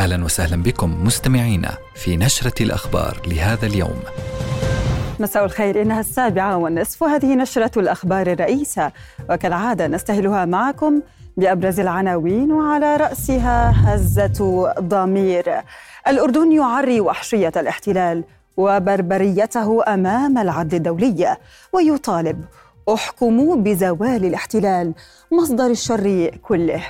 أهلا وسهلا بكم مستمعينا في نشرة الأخبار لهذا اليوم. مساء الخير إنها السابعة والنصف وهذه نشرة الأخبار الرئيسة وكالعادة نستهلها معكم بأبرز العناوين وعلى رأسها هزة ضمير. الأردن يعري وحشية الاحتلال وبربريته أمام العدل الدولي ويطالب احكموا بزوال الاحتلال مصدر الشر كله.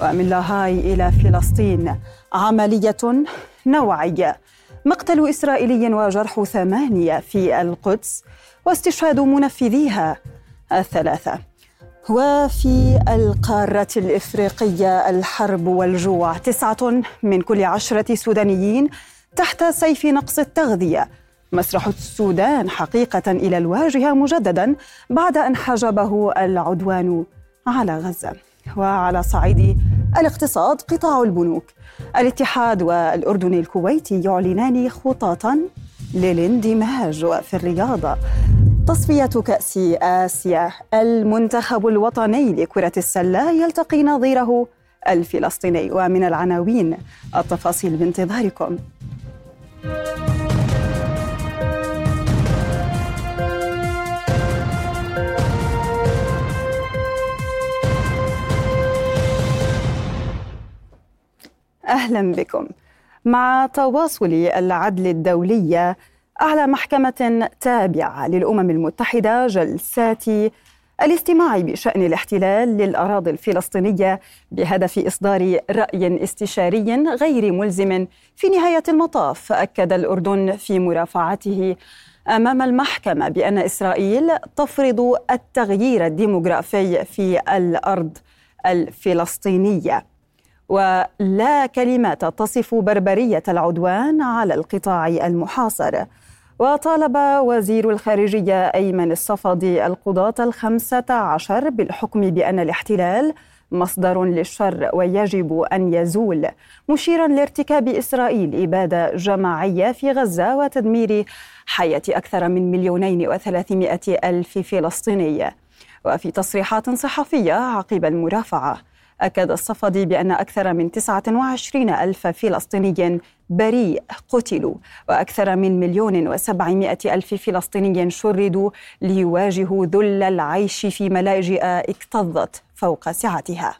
ومن لاهاي إلى فلسطين عملية نوعية. مقتل إسرائيلي وجرح ثمانية في القدس واستشهاد منفذيها الثلاثة. وفي القارة الإفريقية الحرب والجوع تسعة من كل عشرة سودانيين تحت سيف نقص التغذية. مسرح السودان حقيقة إلى الواجهة مجددا بعد أن حجبه العدوان على غزة. وعلى صعيد الاقتصاد قطاع البنوك. الاتحاد والأردن الكويتي يعلنان خططا للاندماج وفي الرياضة تصفية كأس آسيا المنتخب الوطني لكرة السلة يلتقي نظيره الفلسطيني ومن العناوين. التفاصيل بانتظاركم. أهلا بكم. مع تواصل العدل الدولي أعلى محكمة تابعة للأمم المتحدة جلسات الاستماع بشأن الاحتلال للأراضي الفلسطينية بهدف إصدار رأي استشاري غير ملزم في نهاية المطاف أكد الأردن في مرافعته أمام المحكمة بأن إسرائيل تفرض التغيير الديموغرافي في الأرض الفلسطينية ولا كلمات تصف بربرية العدوان على القطاع المحاصر. وطالب وزير الخارجية أيمن الصفدي القضاة الخمسة عشر بالحكم بأن الاحتلال مصدر للشر ويجب أن يزول. مشيرا لارتكاب إسرائيل إبادة جماعية في غزة وتدمير حياة أكثر من مليونين وثلاثمائة ألف فلسطيني. وفي تصريحات صحفية عقب المرافعة أكد الصفدي بأن أكثر من 29 ألف فلسطيني بريء قتلوا وأكثر من مليون وسبعمائة ألف فلسطيني شردوا ليواجهوا ذل العيش في ملاجئ اكتظت فوق سعتها.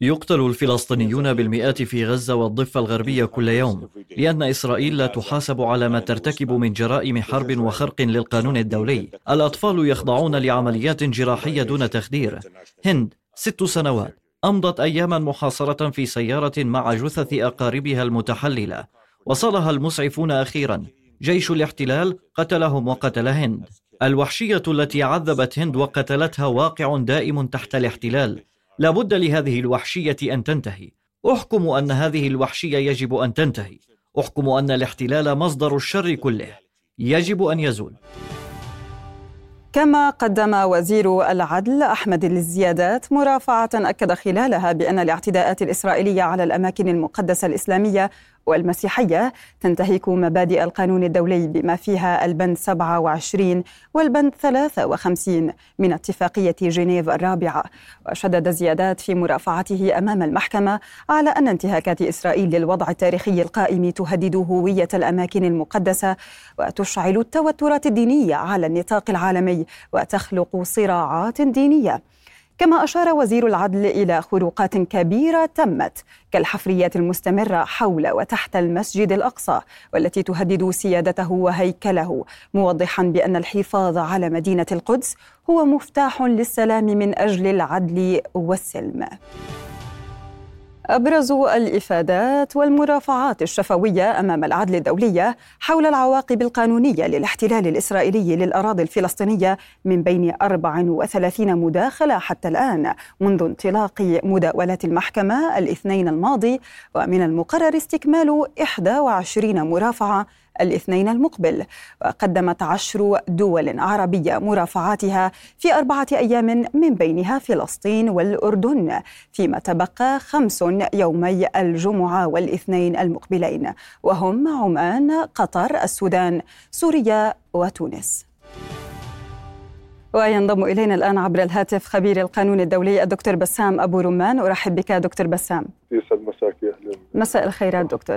يقتل الفلسطينيون بالمئات في غزة والضفة الغربية كل يوم لأن إسرائيل لا تحاسب على ما ترتكب من جرائم حرب وخرق للقانون الدولي. الأطفال يخضعون لعمليات جراحية دون تخدير. هند ست سنوات. أمضت أياما محاصرة في سيارة مع جثث أقاربها المتحللة. وصلها المسعفون أخيرا. جيش الاحتلال قتلهم وقتل هند. الوحشية التي عذبت هند وقتلتها واقع دائم تحت الاحتلال. لابد لهذه الوحشية أن تنتهي. أحكم أن هذه الوحشية يجب أن تنتهي. أحكم أن الاحتلال مصدر الشر كله. يجب أن يزول. كما قدم وزير العدل أحمد الزيادات مرافعة أكد خلالها بأن الاعتداءات الإسرائيلية على الأماكن المقدسة الإسلامية والمسيحية تنتهك مبادئ القانون الدولي بما فيها البند 27 والبند 53 من اتفاقية جنيف الرابعة. وشدد زيادات في مرافعته أمام المحكمة على أن انتهاكات إسرائيل للوضع التاريخي القائم تهدد هوية الأماكن المقدسة وتشعل التوترات الدينية على النطاق العالمي وتخلق صراعات دينية. كما أشار وزير العدل إلى خروقات كبيرة تمت كالحفريات المستمرة حول وتحت المسجد الأقصى والتي تهدد سيادته وهيكله موضحا بأن الحفاظ على مدينة القدس هو مفتاح للسلام من أجل العدل والسلم. أبرز الإفادات والمرافعات الشفوية أمام العدل الدولية حول العواقب القانونية للاحتلال الإسرائيلي للأراضي الفلسطينية من بين 34 مداخلة حتى الآن منذ انطلاق مداولات المحكمة الاثنين الماضي ومن المقرر استكمال 21 مرافعة الاثنين المقبل. وقدمت عشر دول عربية مرافعاتها في أربعة أيام من بينها فلسطين والأردن فيما تبقى خمس يومي الجمعة والاثنين المقبلين. وهم عمان قطر السودان سوريا وتونس. وينضم إلينا الآن عبر الهاتف خبير القانون الدولي الدكتور بسام أبو رمان. أرحب بك دكتور بسام. يسعد مساك أهلا. مساء الخيرات دكتور.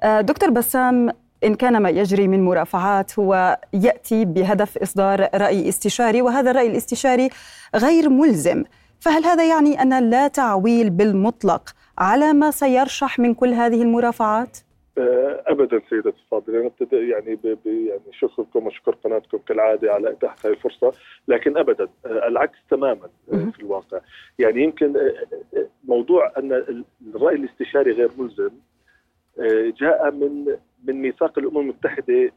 آه، دكتور بسام إن كان ما يجري من مرافعات هو يأتي بهدف إصدار رأي استشاري وهذا الرأي الاستشاري غير ملزم. فهل هذا يعني أن لا تعويل بالمطلق على ما سيرشح من كل هذه المرافعات؟ آه، ابدا سيدتي الفاضله أنا ابتدئ يعني ب يعني شكركم وشكر قناتكم كالعادة على إتاحة هذه الفرصة لكن ابدا آه، العكس تماما آه، في الواقع. يعني يمكن موضوع أن الرأي الاستشاري غير ملزم جاء من من ميثاق الأمم المتحدة.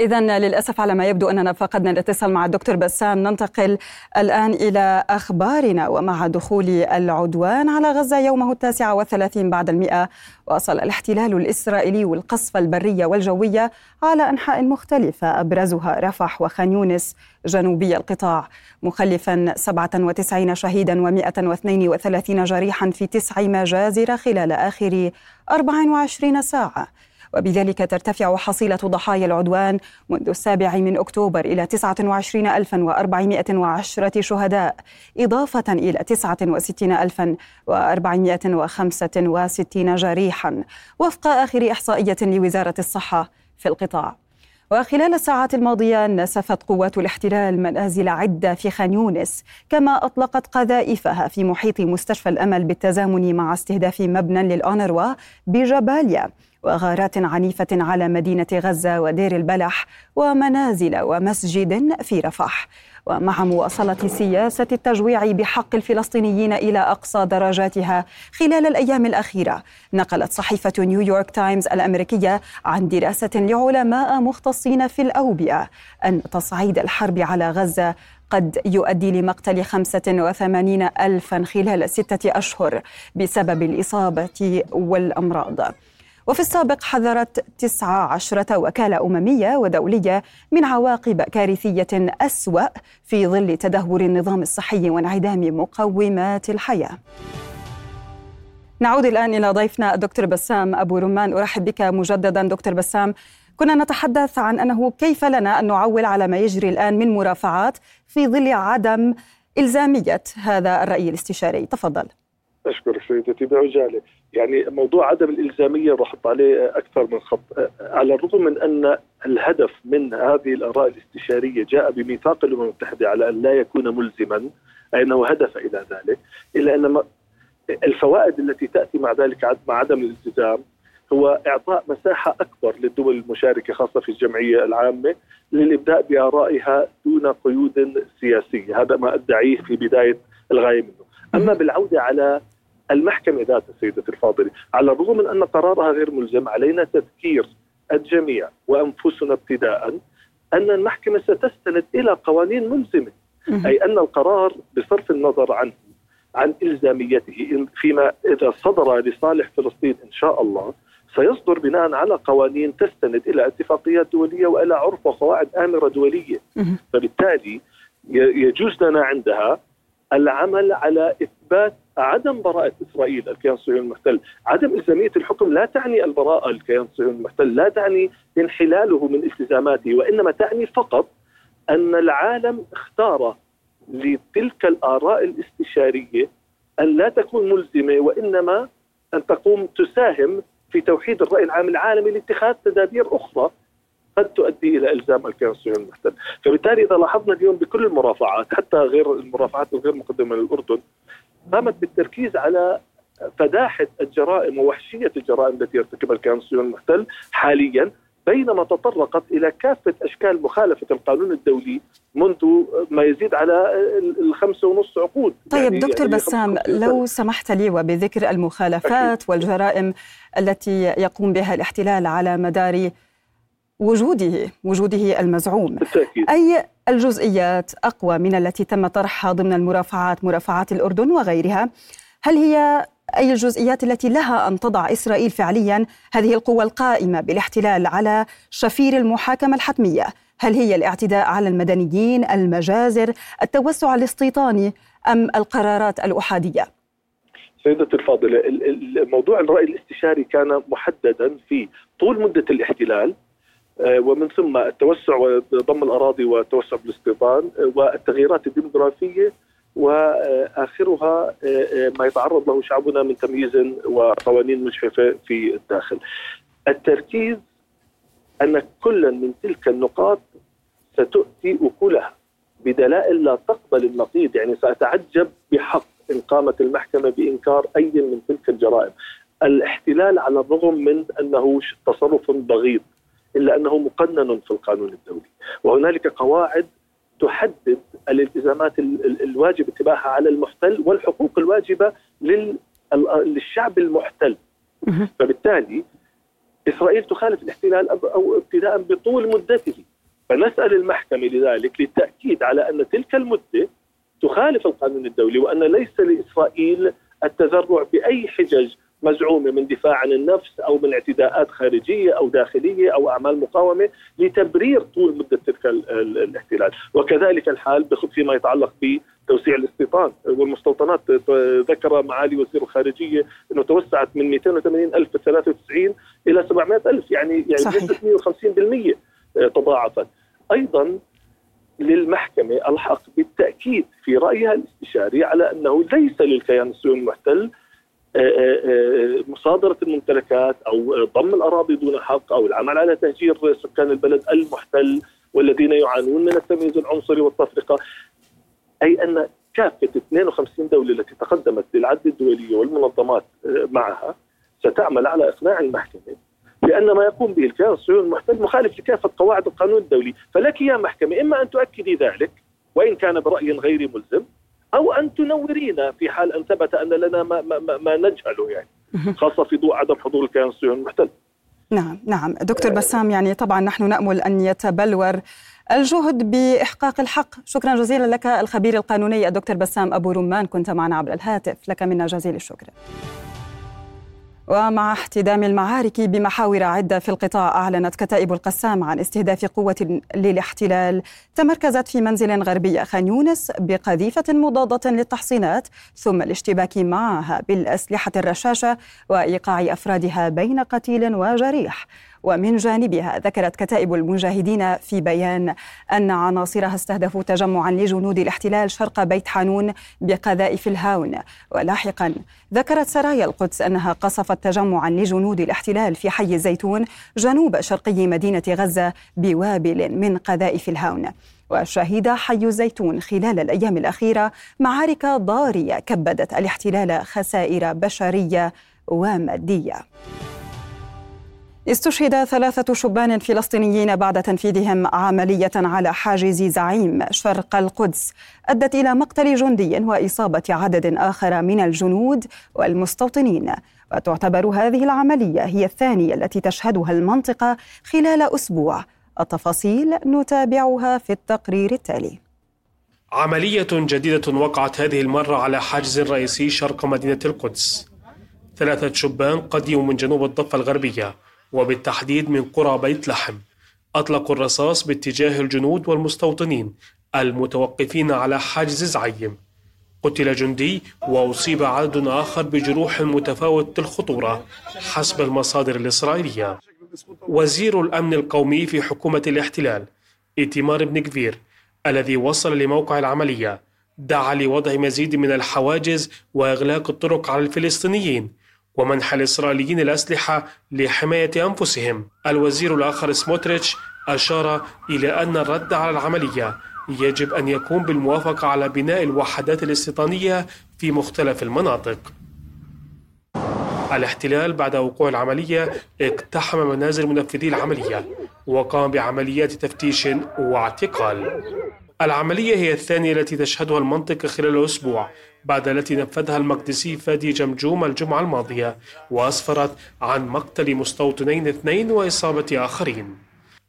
إذا للأسف على ما يبدو أننا فقدنا الاتصال مع الدكتور بسام. ننتقل الآن إلى أخبارنا ومع دخول العدوان على غزة يومه التاسع والثلاثين بعد المئة. وأصل الاحتلال الإسرائيلي القصف البرية والجوية على أنحاء مختلفة أبرزها رفح وخان يونس جنوبي القطاع. مخلفا 97 شهيدا و132 جريحا في تسع مجازر خلال آخر 24 ساعة. وبذلك ترتفع حصيلة ضحايا العدوان منذ السابع من أكتوبر إلى 29410 شهداء إضافة إلى 69465 جريحا وفق آخر إحصائية لوزارة الصحة في القطاع. وخلال الساعات الماضية نسفت قوات الاحتلال منازل عدة في خان يونس كما أطلقت قذائفها في محيط مستشفى الأمل بالتزامن مع استهداف مبنى للأونروا بجباليا. وغارات عنيفة على مدينة غزة ودير البلح ومنازل ومسجد في رفح ومع مواصلة سياسة التجويع بحق الفلسطينيين إلى أقصى درجاتها خلال الأيام الأخيرة. نقلت صحيفة نيويورك تايمز الأمريكية عن دراسة لعلماء مختصين في الأوبئة أن تصعيد الحرب على غزة قد يؤدي لمقتل 85 ألفا خلال ستة أشهر بسبب الإصابة والأمراض. وفي السابق حذرت تسعة عشرة وكالة أممية ودولية من عواقب كارثية أسوأ في ظل تدهور النظام الصحي وانعدام مقومات الحياة. نعود الآن إلى ضيفنا الدكتور بسام أبو رمان. أرحب بك مجددا دكتور بسام. كنا نتحدث عن أنه كيف لنا أن نعول على ما يجري الآن من مرافعات في ظل عدم إلزامية هذا الرأي الاستشاري. تفضل. أشكر سيدتي بعجالة يعني موضوع عدم الإلزامية راح أحط عليه أكثر من خط. على الرغم من أن الهدف من هذه الآراء الاستشارية جاء بميثاق الأمم المتحدة على أن لا يكون ملزما أي أنه هدف إلى ذلك إلا أن الفوائد التي تأتي مع ذلك مع عدم الالتزام هو إعطاء مساحة أكبر للدول المشاركة خاصة في الجمعية العامة للإبداء بآرائها دون قيود سياسية. هذا ما أدعيه في بداية الغاية منه. أما بالعودة على المحكمة ذاتها سيدتي الفاضلة. على الرغم من أن قرارها غير ملزم علينا تذكير الجميع وأنفسنا ابتداء أن المحكمة ستستند إلى قوانين ملزمة. أي أن القرار بصرف النظر عنه عن إلزاميته فيما إذا صدر لصالح فلسطين إن شاء الله سيصدر بناء على قوانين تستند إلى اتفاقيات دولية وإلى عرف وقواعد آمرة دولية. فبالتالي يجوز لنا عندها العمل على إثبات عدم براءة إسرائيل الكيان الصهيوني المحتل، عدم إلزامية الحكم لا تعني البراءة للكيان الصهيوني المحتل، لا تعني انحلاله من التزاماته وإنما تعني فقط أن العالم اختار لتلك الآراء الاستشارية أن لا تكون ملزمة وإنما أن تقوم تساهم في توحيد الرأي العام العالمي لاتخاذ تدابير أخرى قد تؤدي إلى إلزام الكيان الصهيوني المحتل، فبالتالي إذا لاحظنا اليوم بكل المرافعات حتى غير المرافعات الغير مقدمة للأردن قامت بالتركيز على فداحه الجرائم ووحشية الجرائم التي يرتكبها الكيان الصهيوني المحتل حاليا بينما تطرقت إلى كافة أشكال مخالفة القانون الدولي منذ ما يزيد على الخمسة ونص عقود طيب يعني دكتور يعني بسام لو سمحت لي وبذكر المخالفات أكيد. والجرائم التي يقوم بها الاحتلال على مدار وجوده وجوده المزعوم. بالتأكيد. أي الجزئيات أقوى من التي تم طرحها ضمن المرافعات مرافعات الأردن وغيرها؟ هل هي أي الجزئيات التي لها أن تضع إسرائيل فعليا؟ هذه القوة القائمة بالاحتلال على شفير المحاكمة الحتمية. هل هي الاعتداء على المدنيين المجازر التوسع الاستيطاني أم القرارات الأحادية؟ سيدتي الفاضلة الموضوع الرأي الاستشاري كان محددا في طول مدة الاحتلال. ومن ثم التوسع وضم الأراضي والتوسع بالاستيطان والتغييرات الديموغرافية وآخرها ما يتعرض له شعبنا من تمييز وقوانين مجحفه في الداخل. التركيز أن كلا من تلك النقاط ستؤتي أكلها بدلائل لا تقبل النقيض يعني سأتعجب بحق إن قامت المحكمة بإنكار أي من تلك الجرائم. الاحتلال على الرغم من أنه تصرف بغيض إلا أنه مقنن في القانون الدولي. وهنالك قواعد تحدد الالتزامات الواجب اتباعها على المحتل والحقوق الواجبة للشعب المحتل. فبالتالي إسرائيل تخالف الاحتلال أو ابتداء بطول مدته. فنسأل المحكمة لذلك للتأكيد على أن تلك المدة تخالف القانون الدولي وأن ليس لإسرائيل التذرع بأي حجج مزعومة من دفاع عن النفس أو من اعتداءات خارجية أو داخلية أو أعمال مقاومة لتبرير طول مدة تلك الاحتلال، وكذلك الحال فيما يتعلق بتوسيع الاستيطان. والمستوطنات ذكر معالي وزير الخارجية إنه توسعت من 280 ألف في 93 إلى 700 ألف يعني يعني بنسبة 150% تضاعفت. أيضا للمحكمة ألحق بالتأكيد في رأيها الاستشاري على أنه ليس للكيان الصهيوني المحتل آه، آه، آه، مصادرة الممتلكات أو ضم الأراضي دون حق أو العمل على تهجير سكان البلد المحتل والذين يعانون من التمييز العنصري والتفرقة. أي أن كافة 52 دولة التي تقدمت للعد الدولية والمنظمات معها ستعمل على إقناع المحكمة بأن ما يقوم به الكيان الصهيوني المحتل مخالف لكافة قواعد القانون الدولي. فلك يا محكمة إما أن تؤكدي ذلك وإن كان برأي غير ملزم أو أن تنورينا في حال ان ثبت أن لنا ما, ما, ما نجهله يعني. خاصة في ضوء عدم حضور الكيان الصهيوني المحتل. نعم نعم. دكتور بسام يعني طبعا نحن نأمل أن يتبلور الجهد بإحقاق الحق. شكرا جزيلا لك الخبير القانوني الدكتور بسام أبو رمان. كنت معنا عبر الهاتف. لك منا جزيل الشكر. ومع احتدام المعارك بمحاور عدة في القطاع أعلنت كتائب القسام عن استهداف قوة للاحتلال. تمركزت في منزل غربي خان يونس بقذيفة مضادة للتحصينات ثم الاشتباك معها بالأسلحة الرشاشة وإيقاع أفرادها بين قتيل وجريح. ومن جانبها ذكرت كتائب المجاهدين في بيان أن عناصرها استهدفوا تجمعا لجنود الاحتلال شرق بيت حانون بقذائف الهاون. ولاحقا ذكرت سرايا القدس أنها قصفت تجمعا لجنود الاحتلال في حي الزيتون جنوب شرقي مدينة غزة بوابل من قذائف الهاون. وشهد حي الزيتون خلال الأيام الأخيرة معارك ضارية كبدت الاحتلال خسائر بشرية ومادية. استشهد ثلاثة شبان فلسطينيين بعد تنفيذهم عملية على حاجز زعيم شرق القدس أدت إلى مقتل جندي وإصابة عدد آخر من الجنود والمستوطنين. وتعتبر هذه العملية هي الثانية التي تشهدها المنطقة خلال أسبوع. التفاصيل نتابعها في التقرير التالي. عملية جديدة وقعت هذه المرة على حاجز رئيسي شرق مدينة القدس. ثلاثة شبان قدموا من جنوب الضفة الغربية وبالتحديد من قرى بيت لحم. أطلقوا الرصاص باتجاه الجنود والمستوطنين المتوقفين على حاجز زعيم. قتل جندي وأصيب عدد آخر بجروح متفاوت الخطورة حسب المصادر الإسرائيلية. وزير الأمن القومي في حكومة الاحتلال إيتمار بن كفير الذي وصل لموقع العملية دعا لوضع مزيد من الحواجز وإغلاق الطرق على الفلسطينيين ومنح الإسرائيليين الأسلحة لحماية أنفسهم. الوزير الآخر سموتريتش أشار إلى أن الرد على العملية يجب أن يكون بالموافقة على بناء الوحدات الاستيطانية في مختلف المناطق. الاحتلال بعد وقوع العملية اقتحم منازل منفذي العملية وقام بعمليات تفتيش واعتقال. العملية هي الثانية التي تشهدها المنطقة خلال أسبوع بعد التي نفذها المقدسي فادي جمجوم الجمعة الماضية وأسفرت عن مقتل مستوطنين اثنين وإصابة آخرين.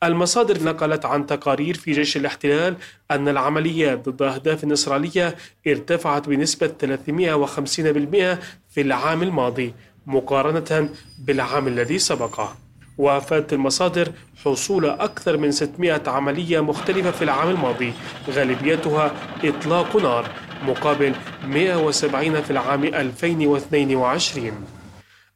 المصادر نقلت عن تقارير في جيش الاحتلال أن العمليات ضد أهداف إسرائيلية ارتفعت بنسبة 350% في العام الماضي مقارنة بالعام الذي سبقه. وافادت المصادر حصول أكثر من 600 عملية مختلفة في العام الماضي. غالبيتها إطلاق نار مقابل 170 في العام 2022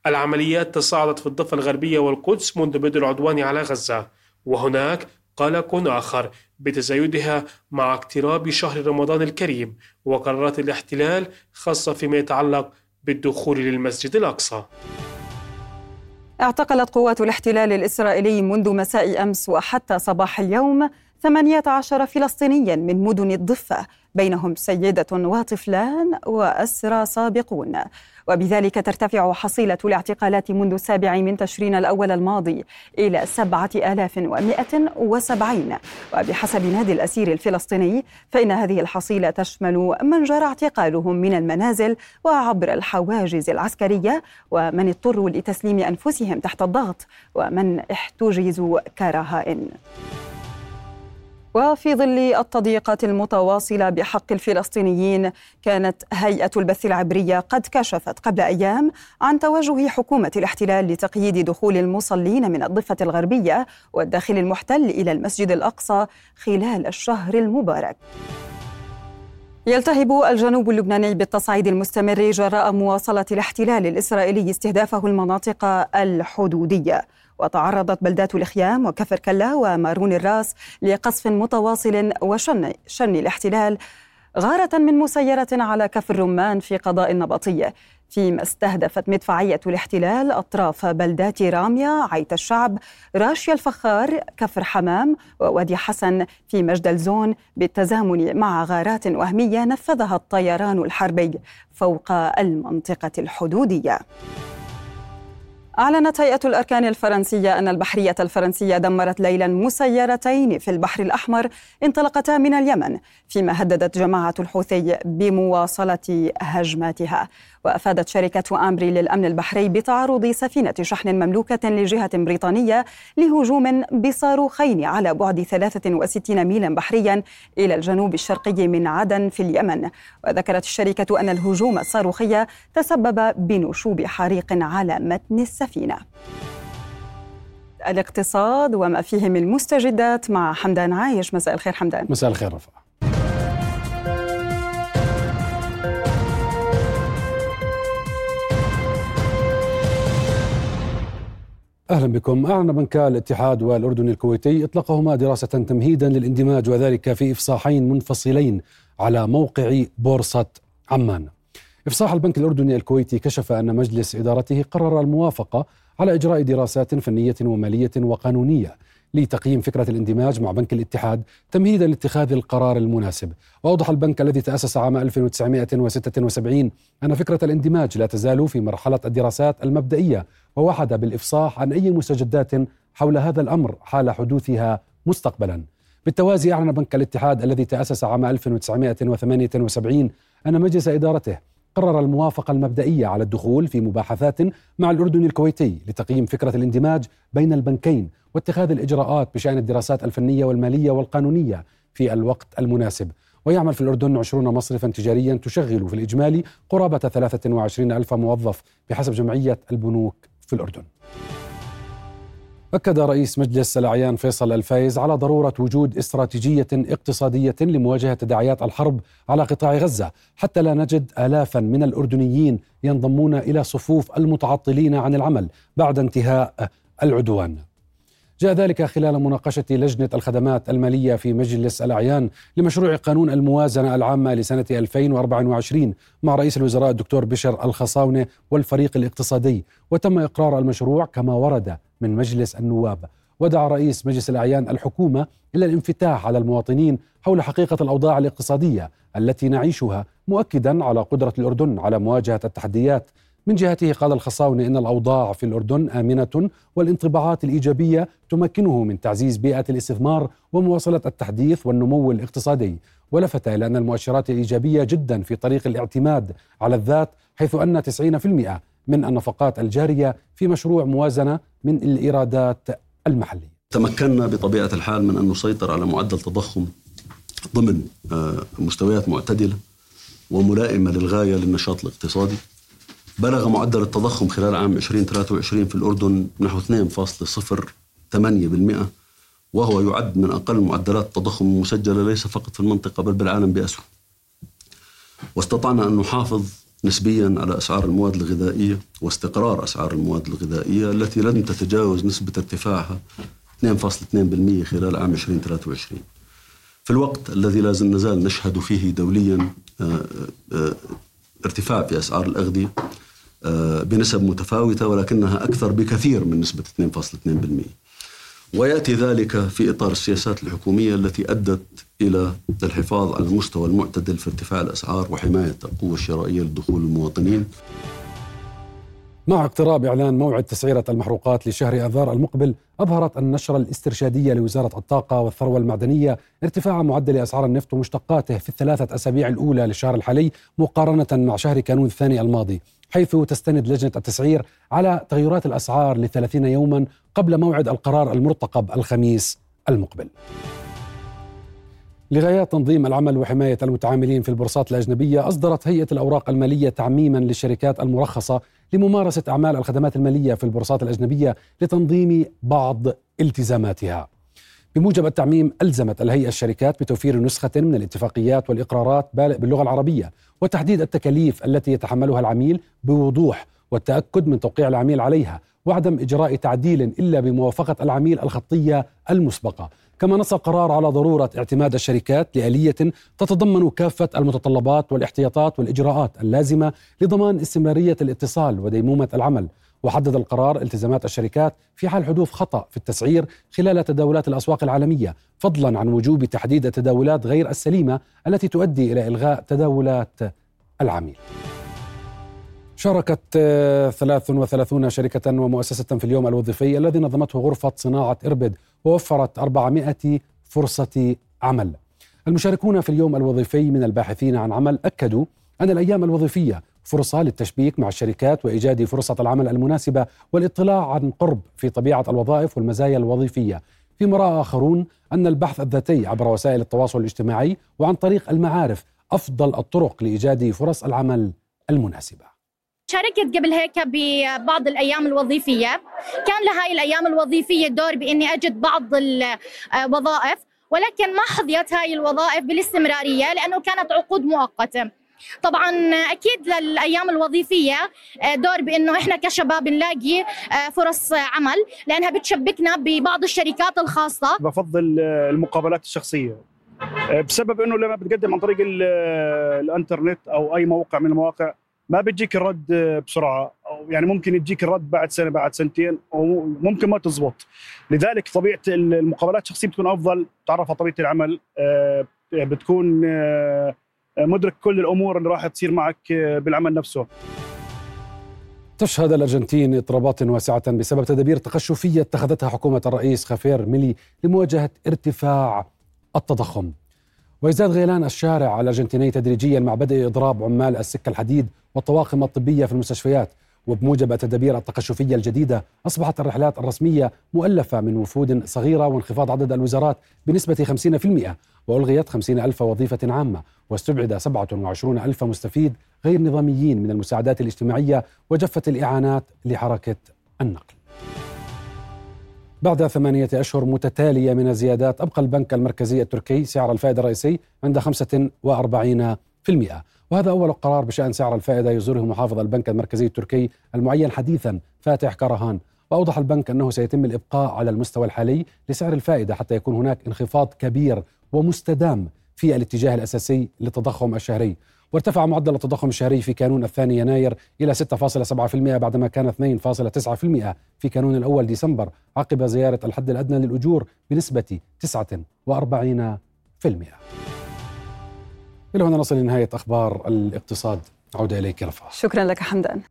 العمليات تصاعدت في الضفة الغربية والقدس منذ بدء العدوان على غزة وهناك قلق آخر بتزايدها مع اقتراب شهر رمضان الكريم وقرارات الاحتلال خاصة فيما يتعلق بالدخول للمسجد الأقصى. اعتقلت قوات الاحتلال الإسرائيلي منذ مساء أمس وحتى صباح اليوم 18 فلسطينيا من مدن الضفة بينهم سيدة وطفلان وأسرى سابقون. وبذلك ترتفع حصيلة الاعتقالات منذ السابع من تشرين الأول الماضي إلى 7170 وبحسب نادي الأسير الفلسطيني فإن هذه الحصيلة تشمل من جرى اعتقالهم من المنازل وعبر الحواجز العسكرية ومن اضطروا لتسليم أنفسهم تحت الضغط ومن احتجزوا كرهائن. وفي ظل التضييقات المتواصلة بحق الفلسطينيين كانت هيئة البث العبرية قد كشفت قبل أيام عن توجه حكومة الاحتلال لتقييد دخول المصلين من الضفة الغربية والداخل المحتل إلى المسجد الأقصى خلال الشهر المبارك. يلتهب الجنوب اللبناني بالتصعيد المستمر جراء مواصلة الاحتلال الإسرائيلي استهدافه المناطق الحدودية. وتعرضت بلدات الخيام وكفر كلا ومارون الراس لقصف متواصل وشن شن الاحتلال غارة من مسيرة على كفر الرمان في قضاء النبطية. فيما استهدفت مدفعية الاحتلال أطراف بلدات رامية عيت الشعب راشيا الفخار كفر حمام ووادي حسن في مجد الزون بالتزامن مع غارات وهمية نفذها الطيران الحربي فوق المنطقة الحدودية. أعلنت هيئة الأركان الفرنسية أن البحرية الفرنسية دمرت ليلا مسيرتين في البحر الأحمر انطلقتا من اليمن فيما هددت جماعة الحوثي بمواصلة هجماتها. وأفادت شركة أمبري للأمن البحري بتعرض سفينة شحن مملوكة لجهة بريطانية لهجوم بصاروخين على بعد 63 ميلا بحريا إلى الجنوب الشرقي من عدن في اليمن. وذكرت الشركة أن الهجوم الصاروخي تسبب بنشوب حريق على متن السفينة. الاقتصاد وما فيه من مستجدات مع حمدان عايش. مساء الخير حمدان. مساء الخير رفع أهلا بكم أعلن بنكا الاتحاد والأردن الكويتي اطلقهما دراسة تمهيدا للاندماج وذلك في إفصاحين منفصلين على موقع بورصة عمان. إفصاح البنك الأردني الكويتي كشف أن مجلس إدارته قرر الموافقة على إجراء دراسات فنية ومالية وقانونية لتقييم فكرة الاندماج مع بنك الاتحاد تمهيدا لاتخاذ القرار المناسب وأوضح البنك الذي تأسس عام 1976 أن فكرة الاندماج لا تزال في مرحلة الدراسات المبدئية ووعد بالإفصاح عن أي مستجدات حول هذا الأمر حال حدوثها مستقبلا. بالتوازي أعلن بنك الاتحاد الذي تأسس عام 1978 أن مجلس إدارته قرر الموافقة المبدئية على الدخول في مباحثات مع الأردن الكويتي لتقييم فكرة الاندماج بين البنكين واتخاذ الإجراءات بشأن الدراسات الفنية والمالية والقانونية في الوقت المناسب. ويعمل في الأردن 20 مصرفا تجاريا تشغل في الإجمالي قرابة 23 ألف موظف بحسب جمعية البنوك في الأردن. أكد رئيس مجلس الأعيان فيصل الفايز على ضرورة وجود استراتيجية اقتصادية لمواجهة تداعيات الحرب على قطاع غزة حتى لا نجد آلافا من الأردنيين ينضمون إلى صفوف المتعطلين عن العمل بعد انتهاء العدوان. جاء ذلك خلال مناقشة لجنة الخدمات المالية في مجلس الأعيان لمشروع قانون الموازنة العامة لسنة 2024 مع رئيس الوزراء الدكتور بشر الخصاونة والفريق الاقتصادي. وتم إقرار المشروع كما ورد من مجلس النواب. ودعا رئيس مجلس الأعيان الحكومة إلى الانفتاح على المواطنين حول حقيقة الأوضاع الاقتصادية التي نعيشها مؤكدا على قدرة الأردن على مواجهة التحديات من جهته قال الخصاونة إن الأوضاع في الأردن آمنة والانطباعات الإيجابية تمكنه من تعزيز بيئة الاستثمار ومواصلة التحديث والنمو الاقتصادي. ولفت إلى أن المؤشرات إيجابية جدا في طريق الاعتماد على الذات حيث أن 90% من النفقات الجارية في مشروع موازنة من الإيرادات المحلية. تمكنا بطبيعة الحال من أن نسيطر على معدل تضخم ضمن آه، مستويات معتدلة وملائمة للغاية للنشاط الاقتصادي. بلغ معدل التضخم خلال عام 2023 في الأردن نحو 2.08% وهو يعد من أقل معدلات التضخم المسجلة ليس فقط في المنطقة بل بالعالم بأسره واستطعنا أن نحافظ نسبيا على أسعار المواد الغذائية واستقرار أسعار المواد الغذائية التي لن تتجاوز نسبة ارتفاعها 2.2% خلال عام 2023 في الوقت الذي لا نزال نشهد فيه دوليا آه، آه، ارتفاع في أسعار الأغذية آه، بنسب متفاوتة ولكنها أكثر بكثير من نسبة 2.2% ويأتي ذلك في إطار السياسات الحكومية التي أدت إلى الحفاظ على المستوى المعتدل في ارتفاع الأسعار وحماية القوة الشرائية لدخول المواطنين. مع اقتراب إعلان موعد تسعيرة المحروقات لشهر آذار المقبل أظهرت النشرة الاسترشادية لوزارة الطاقة والثروة المعدنية ارتفاع معدل أسعار النفط ومشتقاته في الثلاثة أسابيع الأولى للشهر الحالي مقارنة مع شهر كانون الثاني الماضي حيث تستند لجنة التسعير على تغيرات الأسعار لثلاثين يوما قبل موعد القرار المرتقب الخميس المقبل. لغايات تنظيم العمل وحماية المتعاملين في البورصات الأجنبية أصدرت هيئة الأوراق المالية تعميما للشركات المرخصة لممارسة أعمال الخدمات المالية في البورصات الأجنبية لتنظيم بعض التزاماتها. بموجب التعميم ألزمت الهيئة الشركات بتوفير نسخة من الاتفاقيات والإقرارات باللغة العربية وتحديد التكاليف التي يتحملها العميل بوضوح والتأكد من توقيع العميل عليها وعدم إجراء تعديل إلا بموافقة العميل الخطية المسبقة. كما نص القرار على ضرورة اعتماد الشركات لآلية تتضمن كافة المتطلبات والاحتياطات والإجراءات اللازمة لضمان استمرارية الاتصال وديمومة العمل. وحدد القرار التزامات الشركات في حال حدوث خطأ في التسعير خلال تداولات الأسواق العالميية فضلا عن وجوب تحديد التداولات غير السليمة التي تؤدي إلى إلغاء تداولات العميل. شاركت 33 شركة ومؤسسة في اليوم الوظيفي الذي نظمته غرفة صناعة إربد ووفرت 400 فرصة عمل. المشاركون في اليوم الوظيفي من الباحثين عن عمل أكدوا أن الأيام الوظيفية فرصة للتشبيك مع الشركات وإيجاد فرصة العمل المناسبة والاطلاع عن قرب في طبيعة الوظائف والمزايا الوظيفية. فيما رأى آخرون أن البحث الذاتي عبر وسائل التواصل الاجتماعي وعن طريق المعارف أفضل الطرق لإيجاد فرص العمل المناسبة. شاركت قبل هيك ببعض الأيام الوظيفية. كان لهاي الأيام الوظيفية دور بإني أجد بعض الوظائف ولكن ما حظيت هاي الوظائف بالاستمرارية لأنه كانت عقود مؤقتة. طبعا أكيد للأيام الوظيفية دور بإنه إحنا كشباب نلاقي فرص عمل لأنها بتشبكنا ببعض الشركات الخاصة. بفضل المقابلات الشخصية. بسبب إنه لما بتقدم عن طريق الإنترنت أو أي موقع من المواقع ما بيجيك الرد بسرعة أو يعني ممكن يجيك الرد بعد سنة بعد سنتين وممكن ما تزبط. لذلك طبيعة المقابلات الشخصية بتكون أفضل تعرف على طبيعة العمل آه، بتكون آه، مدرك كل الأمور اللي راح تصير معك آه، بالعمل نفسه. تشهد الأرجنتين اضطرابات واسعة بسبب تدابير تقشفية اتخذتها حكومة الرئيس خافير ميلي لمواجهة ارتفاع التضخم. ويزداد غيلان الشارع الأرجنتيني تدريجيا مع بدء إضراب عمال السكة الحديد والطواقم الطبية في المستشفيات وبموجب التدابير التقشفية الجديدة أصبحت الرحلات الرسمية مؤلفة من وفود صغيرة وانخفاض عدد الوزارات بنسبة 50% وألغيت 50 ألف وظيفة عامة واستبعد 27 ألف مستفيد غير نظاميين من المساعدات الاجتماعية وجفت الإعانات لحركة النقل. بعد ثمانية أشهر متتالية من الزيادات أبقى البنك المركزي التركي سعر الفائدة الرئيسي عند 45% وهذا أول قرار بشأن سعر الفائدة يصدره محافظ البنك المركزي التركي المعين حديثا فاتح كرهان وأوضح البنك أنه سيتم الإبقاء على المستوى الحالي لسعر الفائدة حتى يكون هناك انخفاض كبير ومستدام في الاتجاه الأساسي للتضخم الشهري. وارتفع معدل التضخم الشهري في كانون الثاني يناير إلى 6.7% بعدما كان 2.9% في كانون الأول ديسمبر عقب زيارة الحد الأدنى للأجور بنسبة 49% إلى هنا نصل لنهاية أخبار الاقتصاد. عودة إليك رفع شكرا لك حمدان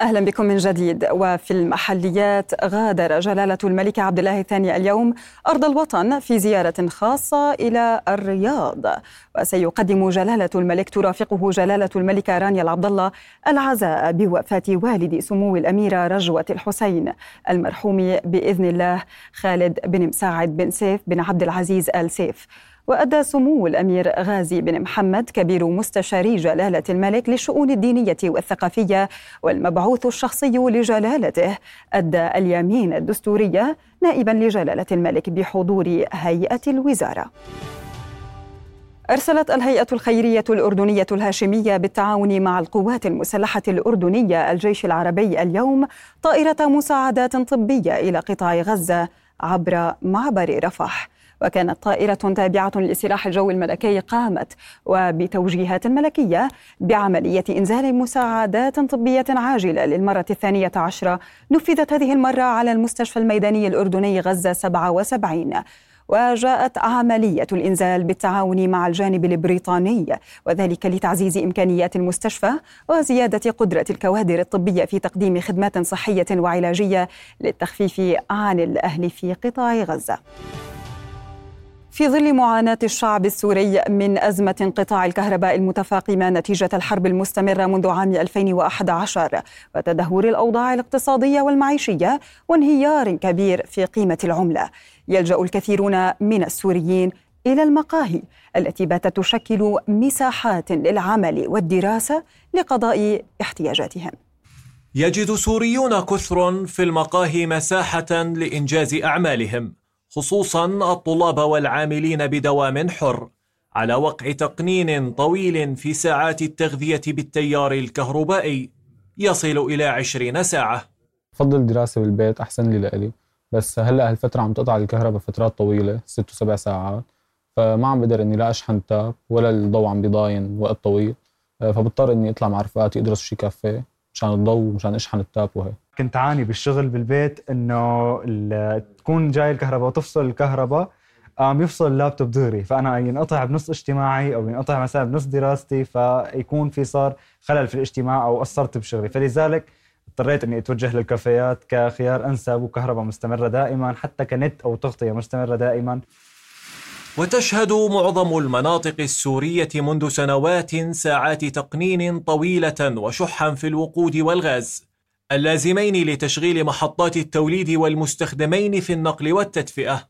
أهلا بكم من جديد. وفي المحليات غادر جلالة الملك عبد الله الثاني اليوم أرض الوطن في زيارة خاصة إلى الرياض. وسيقدم جلالة الملك ترافقه جلالة الملكه رانيا العبد الله العزاء بوفاة والد سمو الاميره رجوة الحسين المرحوم بإذن الله خالد بن مساعد بن سيف بن عبد العزيز ال سيف وأدى سمو الأمير غازي بن محمد كبير مستشاري جلالة الملك للشؤون الدينية والثقافية والمبعوث الشخصي لجلالته. أدى اليمين الدستورية نائبا لجلالة الملك بحضور هيئة الوزارة. أرسلت الهيئة الخيرية الأردنية الهاشمية بالتعاون مع القوات المسلحة الأردنية الجيش العربي اليوم طائرة مساعدات طبية إلى قطاع غزة عبر معبر رفح. وكانت طائرة تابعة لسلاح الجو الملكي قامت وبتوجيهات ملكية بعملية إنزال مساعدات طبية عاجلة للمرة الثانية عشرة نفذت هذه المرة على المستشفى الميداني الأردني غزة 77 وجاءت عملية الإنزال بالتعاون مع الجانب البريطاني وذلك لتعزيز إمكانيات المستشفى وزيادة قدرة الكوادر الطبية في تقديم خدمات صحية وعلاجية للتخفيف عن الأهل في قطاع غزة. في ظل معاناة الشعب السوري من أزمة انقطاع الكهرباء المتفاقمة نتيجة الحرب المستمرة منذ عام 2011 وتدهور الأوضاع الاقتصادية والمعيشية وانهيار كبير في قيمة العملة. يلجأ الكثيرون من السوريين إلى المقاهي التي باتت تشكل مساحات للعمل والدراسة لقضاء احتياجاتهم. يجد سوريون كثر في المقاهي مساحة لإنجاز أعمالهم. خصوصا الطلاب والعاملين بدوام حر على وقع تقنين طويل في ساعات التغذية بالتيار الكهربائي يصل إلى عشرين ساعة. فضل الدراسة بالبيت أحسن لي لإلي. بس هلأ هالفترة عم تقطع الكهرباء فترات طويلة ست وسبع ساعات. فما عم بقدر إني لا أشحن تاب ولا الضوء عم بيضاين وقت طويل. فبضطر إني أطلع مع رفقاتي أدرس شي كافيه مشان الضوء ومشان أشحن التاب وهيك. كنت عاني بالشغل بالبيت إنه تكون جاي الكهرباء وتفصل الكهرباء قام يفصل اللابتوب دغري. فأنا ينقطع بنص اجتماعي أو ينقطع مثلا بنص دراستي فيكون في صار خلل في الاجتماع أو قصرت بشغلي. فلذلك اضطريت إني أتوجه للكافيات كخيار أنسب وكهرباء مستمرة دائما حتى كنت أو تغطية مستمرة دائما. وتشهد معظم المناطق السورية منذ سنوات ساعات تقنين طويلة وشحا في الوقود والغاز. اللازمين لتشغيل محطات التوليد والمستخدمين في النقل والتدفئة.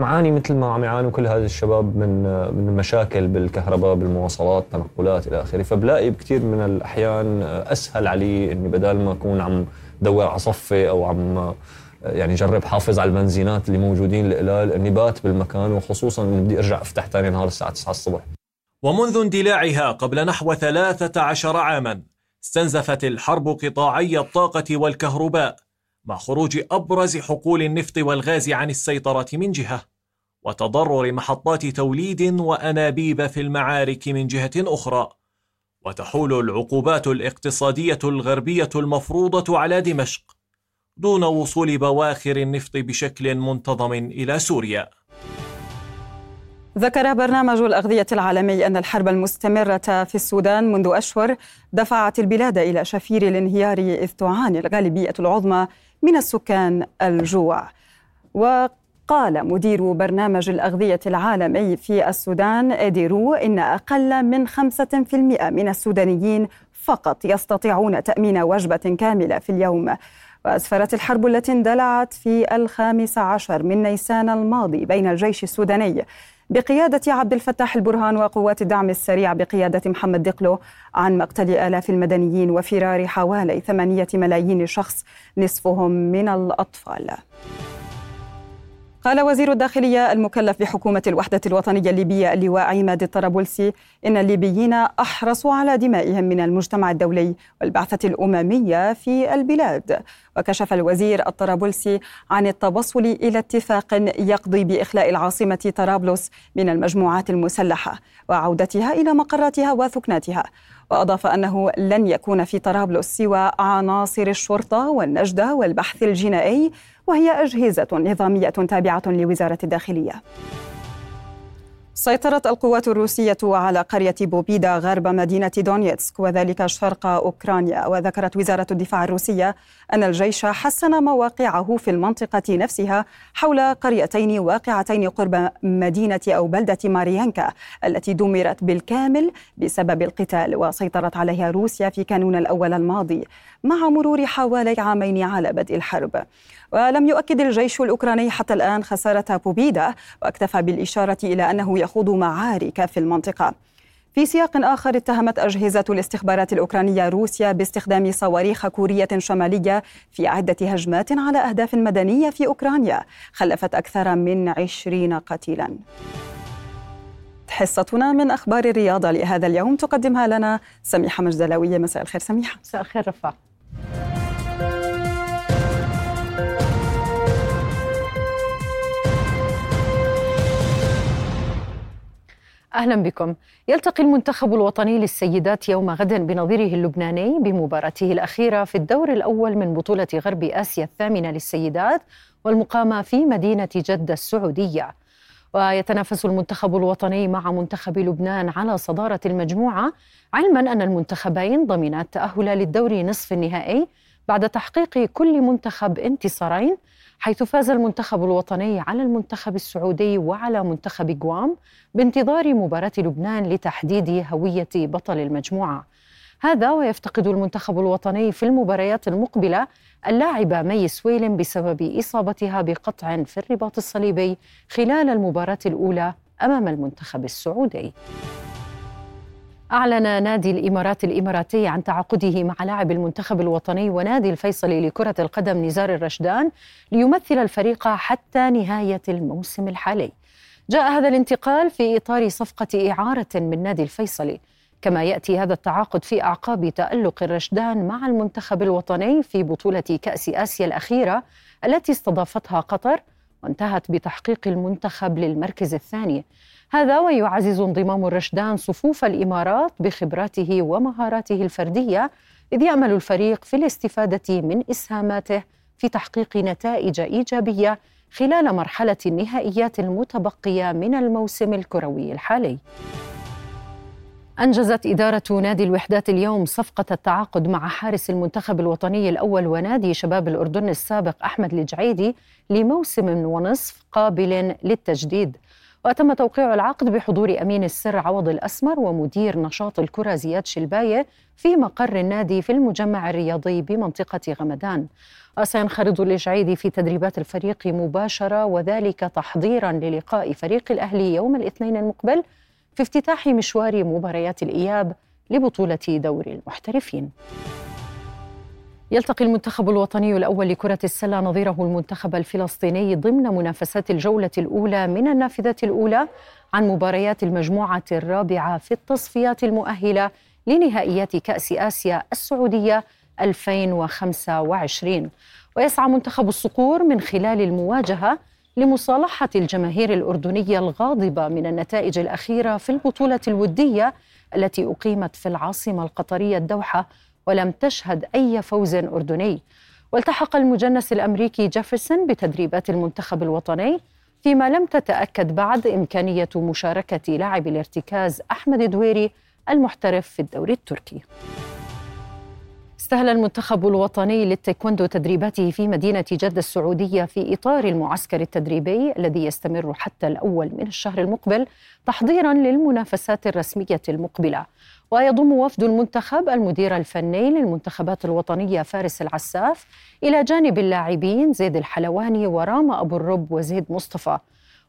معاني مثل ما عم يعانوا كل هذا الشباب من من المشاكل بالكهرباء بالمواصلات تنقلات إلى آخره. فبلاقي بكثير من الأحيان أسهل علي إني بدل ما أكون عم دور على صفي أو عم يعني جرب حافظ على البنزينات اللي موجودين القلال إني بات بالمكان وخصوصا اني بدي أرجع أفتح ثاني نهار الساعة 9 الصبح. ومنذ اندلاعها قبل نحو 13 عاما استنزفت الحرب قطاعي الطاقة والكهرباء مع خروج أبرز حقول النفط والغاز عن السيطرة من جهة وتضرر محطات توليد وأنابيب في المعارك من جهة أخرى وتحول العقوبات الاقتصادية الغربية المفروضة على دمشق دون وصول بواخر النفط بشكل منتظم إلى سوريا. ذكر برنامج الأغذية العالمي أن الحرب المستمرة في السودان منذ أشهر دفعت البلاد إلى شفير الانهيار إذ تعاني الغالبية العظمى من السكان الجوع. وقال مدير برنامج الأغذية العالمي في السودان إديرو إن أقل من 5% من السودانيين فقط يستطيعون تأمين وجبة كاملة في اليوم. وأسفرت الحرب التي اندلعت في الخامس عشر من نيسان الماضي بين الجيش السوداني بقيادة عبد الفتاح البرهان وقوات الدعم السريع بقيادة محمد دقلو عن مقتل آلاف المدنيين وفرار حوالي ثمانية ملايين شخص نصفهم من الأطفال. قال وزير الداخلية المكلف بحكومة الوحدة الوطنية الليبية اللواء عماد الطرابلسي إن الليبيين أحرصوا على دمائهم من المجتمع الدولي والبعثة الأممية في البلاد. وكشف الوزير الطرابلسي عن التوصل إلى اتفاق يقضي بإخلاء العاصمة طرابلس من المجموعات المسلحة وعودتها إلى مقراتها وثكناتها. وأضاف أنه لن يكون في طرابلس سوى عناصر الشرطة والنجدة والبحث الجنائي وهي أجهزة نظامية تابعة لوزارة الداخلية. سيطرت القوات الروسية على قرية بوبيدا غرب مدينة دونيتسك وذلك شرق أوكرانيا. وذكرت وزارة الدفاع الروسية أن الجيش حسن مواقعه في المنطقة نفسها حول قريتين واقعتين قرب مدينة أو بلدة ماريانكا التي دمرت بالكامل بسبب القتال وسيطرت عليها روسيا في كانون الأول الماضي مع مرور حوالي عامين على بدء الحرب. ولم يؤكد الجيش الأوكراني حتى الآن خسارة بوبيدا واكتفى بالإشارة إلى أنه يخوض معارك في المنطقة. في سياق آخر اتهمت أجهزة الاستخبارات الأوكرانية روسيا باستخدام صواريخ كورية شمالية في عدة هجمات على أهداف مدنية في أوكرانيا. خلفت أكثر من عشرين قتيلاً. حصتنا من أخبار الرياضة لهذا اليوم. تقدمها لنا سميحة مجدلاوية. مساء الخير سميحة. مساء الخير رفاق. أهلا بكم. يلتقي المنتخب الوطني للسيدات يوم غد بنظيره اللبناني بمباراته الأخيرة في الدور الأول من بطولة غرب آسيا الثامنة للسيدات والمقامة في مدينة جدة السعودية. ويتنافس المنتخب الوطني مع منتخب لبنان على صدارة المجموعة علما أن المنتخبين ضمنا التاهل للدور نصف النهائي بعد تحقيق كل منتخب انتصارين حيث فاز المنتخب الوطني على المنتخب السعودي وعلى منتخب غوام بانتظار مباراة لبنان لتحديد هوية بطل المجموعة. هذا ويفتقد المنتخب الوطني في المباريات المقبلة اللاعبة مي سويلم بسبب إصابتها بقطع في الرباط الصليبي خلال المباراة الأولى أمام المنتخب السعودي. أعلن نادي الإمارات الإماراتي عن تعاقده مع لاعب المنتخب الوطني ونادي الفيصلي لكرة القدم نزار الرشدان ليمثل الفريق حتى نهاية الموسم الحالي. جاء هذا الانتقال في إطار صفقة إعارة من نادي الفيصلي. كما يأتي هذا التعاقد في أعقاب تألق الرشدان مع المنتخب الوطني في بطولة كأس آسيا الأخيرة التي استضافتها قطر وانتهت بتحقيق المنتخب للمركز الثاني هذا ويعزز انضمام الرشدان صفوف الإمارات بخبراته ومهاراته الفردية إذ يامل الفريق في الاستفادة من إسهاماته في تحقيق نتائج إيجابية خلال مرحلة النهائيات المتبقية من الموسم الكروي الحالي. أنجزت إدارة نادي الوحدات اليوم صفقة التعاقد مع حارس المنتخب الوطني الأول ونادي شباب الأردن السابق أحمد الجعيدي لموسم ونصف قابل للتجديد. وتم توقيع العقد بحضور أمين السر عوض الأسمر ومدير نشاط الكرة زياد شلباية في مقر النادي في المجمع الرياضي بمنطقة غمدان. وسينخرط الجعيدي في تدريبات الفريق مباشرة وذلك تحضيرا للقاء فريق الأهلي يوم الاثنين المقبل في افتتاح مشوار مباريات الإياب لبطولة دوري المحترفين. يلتقي المنتخب الوطني الأول لكرة السلة نظيره المنتخب الفلسطيني ضمن منافسات الجولة الأولى من النافذة الأولى عن مباريات المجموعة الرابعة في التصفيات المؤهلة لنهائيات كأس آسيا السعودية 2025 ويسعى منتخب الصقور من خلال المواجهة لمصالحة الجماهير الأردنية الغاضبة من النتائج الأخيرة في البطولة الودية التي أقيمت في العاصمة القطرية الدوحة ولم تشهد أي فوز أردني. والتحق المجنس الأمريكي جيفرسون بتدريبات المنتخب الوطني فيما لم تتأكد بعد إمكانية مشاركة لاعب الارتكاز أحمد دويري المحترف في الدوري التركي. استهل المنتخب الوطني للتايكوندو تدريباته في مدينة جدة السعودية في إطار المعسكر التدريبي الذي يستمر حتى الأول من الشهر المقبل تحضيرا للمنافسات الرسمية المقبلة. ويضم وفد المنتخب المدير الفني للمنتخبات الوطنية فارس العساف إلى جانب اللاعبين زيد الحلواني ورام أبو الرب وزيد مصطفى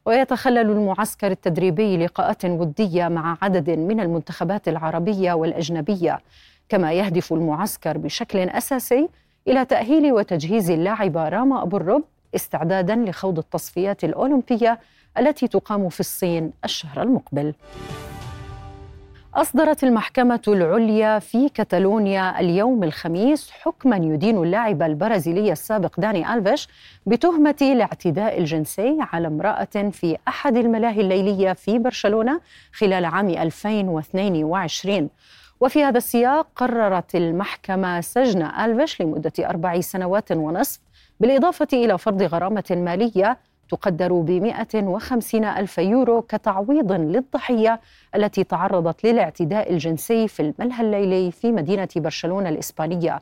ويتخلل المعسكر التدريبي لقاءات ودية مع عدد من المنتخبات العربية والأجنبية كما يهدف المعسكر بشكل أساسي إلى تأهيل وتجهيز اللاعبه راما أبو الرب استعدادا لخوض التصفيات الأولمبية التي تقام في الصين الشهر المقبل. أصدرت المحكمة العليا في كتالونيا اليوم الخميس حكما يدين اللاعب البرازيلي السابق داني ألفيش بتهمة الاعتداء الجنسي على امرأة في أحد الملاهي الليلية في برشلونة خلال عام 2022 وفي هذا السياق قررت المحكمة سجن ألفيش لمدة أربع سنوات ونصف بالإضافة إلى فرض غرامة مالية تقدر ب 150 ألف يورو كتعويض للضحية التي تعرضت للاعتداء الجنسي في الملهى الليلي في مدينة برشلونة الإسبانية.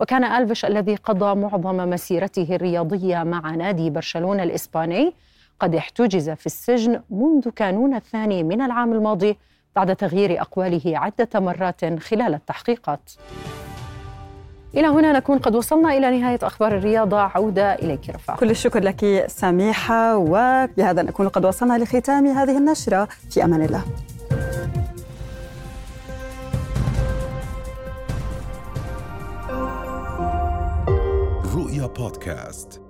وكان ألفيش الذي قضى معظم مسيرته الرياضية مع نادي برشلونة الإسباني قد احتجز في السجن منذ كانون الثاني من العام الماضي بعد تغيير أقواله عدة مرات خلال التحقيقات. إلى هنا نكون قد وصلنا إلى نهاية أخبار الرياضة. عودة إليك رفاق. كل الشكر لك سميحة وبهذا نكون قد وصلنا لختام هذه النشرة. في أمان الله. رؤيا بودكاست.